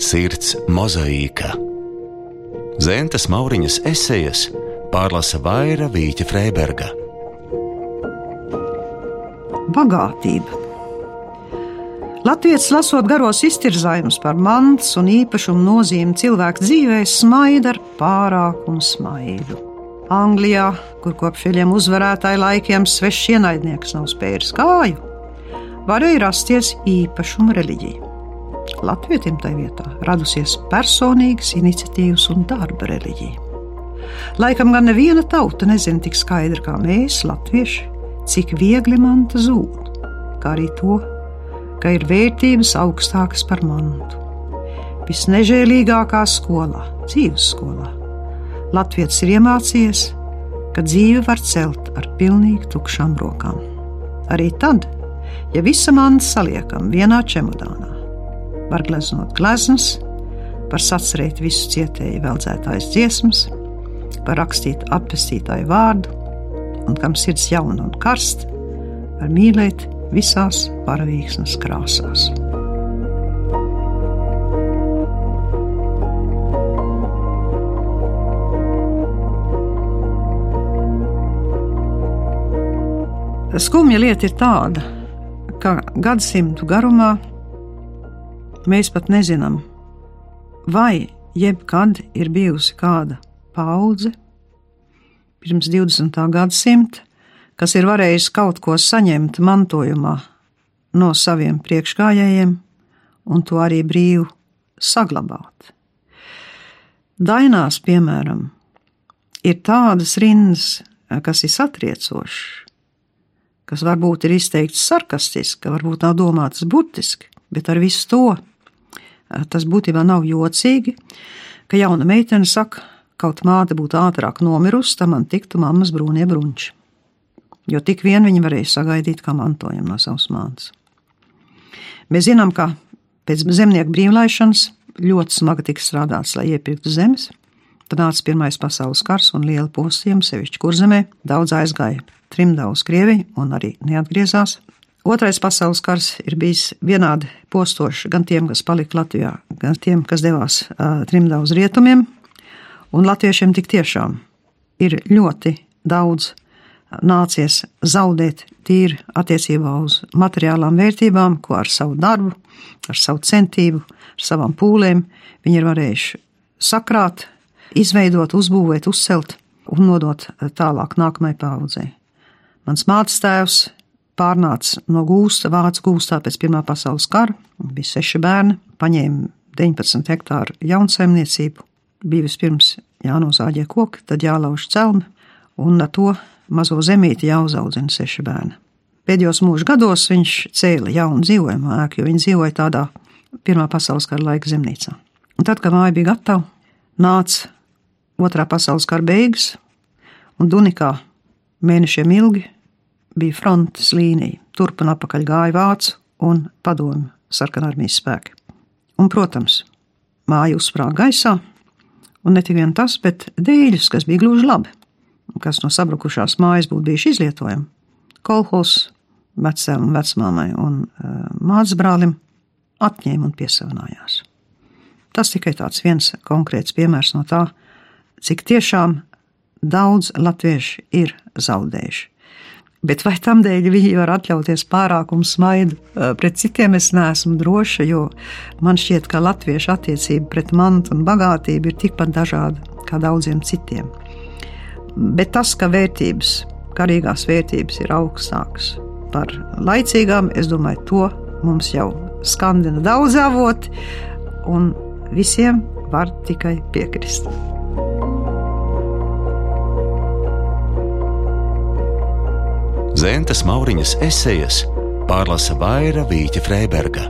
Sirds mozaīka. Zentas Mauriņas esejas pārlasa Vaira Vīķa Freiberga. Bagātība. Latvijas lasot garos iztirzājumus par mantas un īpašumu nozīmi cilvēku dzīvē, smaida ar pārākumu smaidu. Anglijā, kur kopš šiem uzvarētāju laikiem svešs ienaidnieks nav spēris kāju, varēja rasties īpašuma reliģija. Latvijam tajā vietā radusies personīgas iniciatīvas un darba reliģija. Laikam gan neviena tauta nezina tik skaidri kā mēs, latvieši, cik viegli manta zūd, kā arī to, ka ir vērtības augstākas par mantu. Visnežēlīgākā skolā, dzīves skolā, Latvijas ir iemācījies, ka dzīve var celt ar pilnīgi tukšām rokām. Arī tad, ja visa manta saliekam vienā čemodānā, var gleznot gleznas, var sacerēt visu cietēju veldzētājas dziesmas, var rakstīt apvestītāju vārdu, un kam sirds jauna un karsta, var mīlēt visās paravīksnes krāsās. Skumja lieta ir tāda, ka gadsimtu garumā Mēs pat nezinām, vai jebkad ir bijusi kāda paudze pirms 20. gadsimta, kas ir varējusi kaut ko saņemt mantojumā no saviem priekšgājējiem un to arī brīvi saglabāt. Dainās, piemēram, ir tādas rindas, kas ir satriecošas, kas varbūt ir izteikts sarkastiski, varbūt nav domātas burtiski, bet ar visu to Tas būtībā nav jocīgi, ka jauna meitene saka, kaut māte būtu ātrāk nomirusi, tam man tiktu mammas brūnie brunči. Jo tik vien viņa varēja sagaidīt kā mantojumu no savas mātes. Mēs zinām, ka pēc zemnieku brīvlaišanas ļoti smagi tika strādāts, lai iepirktu zemes. Tad nāca Pirmais pasaules kars un liela postījuma, sevišķi kurzemē. Daudz aizgāja trimdā uz Krieviju un arī neatgriezās. Otrais pasaules kars ir bijis vienādi postošs gan tiem, kas palika Latvijā, gan tiem, kas devās uh, trimdā uz rietumiem. Un latviešiem tik tiešām ir ļoti daudz nācies zaudēt tīri attiecībā uz materiālām vērtībām, ko ar savu darbu, ar savu centību, ar savām pūlēm viņi ir varējuši sakrāt, izveidot, uzbūvēt, uzcelt un nodot tālāk nākamajai paudzei. Mans mātes tēvs pārnāca no gūsta, vācu gūstā pēc Pirmā pasaules kara. Bija seši bērni, paņēma 19 hektāru jaunsaimniecību. Bija vispirms jānozāģē koki, tad jālauž celmi, un ar to mazo zemīti jāuzaudzina seši bērni. Pēdējos mūža gados viņš cēla jaunu dzīvojumu ēku, jo viņi dzīvoja tādā Pirmā pasaules kara laika zemnīcā. Un tad, kad māja bija gatava, nāca Otrā pasaules kara beigas, un Dunikā mēnešiem ilgi bija frontes līnija. Turp un atpakaļ gāja vācu un padomju sarkanarmijas spēki. Un, protams, māja uzsprāga gaisā, un ne tikai tas, bet dēļus, kas bija gluži labi, kas no sabrukušās mājas būtu bijuši izlietojami. Kolhos vecēm un vecmāmai un uh, mātes brālim atņēma un piesavinājās. Tas tikai tāds viens konkrēts piemērs no tā, cik tiešām daudz latvieši ir zaudējuši. Bet vai tam dēļ viņi var atļauties pārākumu smaidu pret citiem, es neesmu droša, jo man šķiet, ka latviešu attiecība pret mantu un bagātību ir tikpat dažāda kā daudziem citiem. Bet tas, ka vērtības, karīgās vērtības ir augstākas par laicīgām, es domāju, to mums jau skandina daudz avoti, un visiem var tikai piekrist. Zentas Mauriņas esejas pārlasa Vaira Vīķa Freiberga.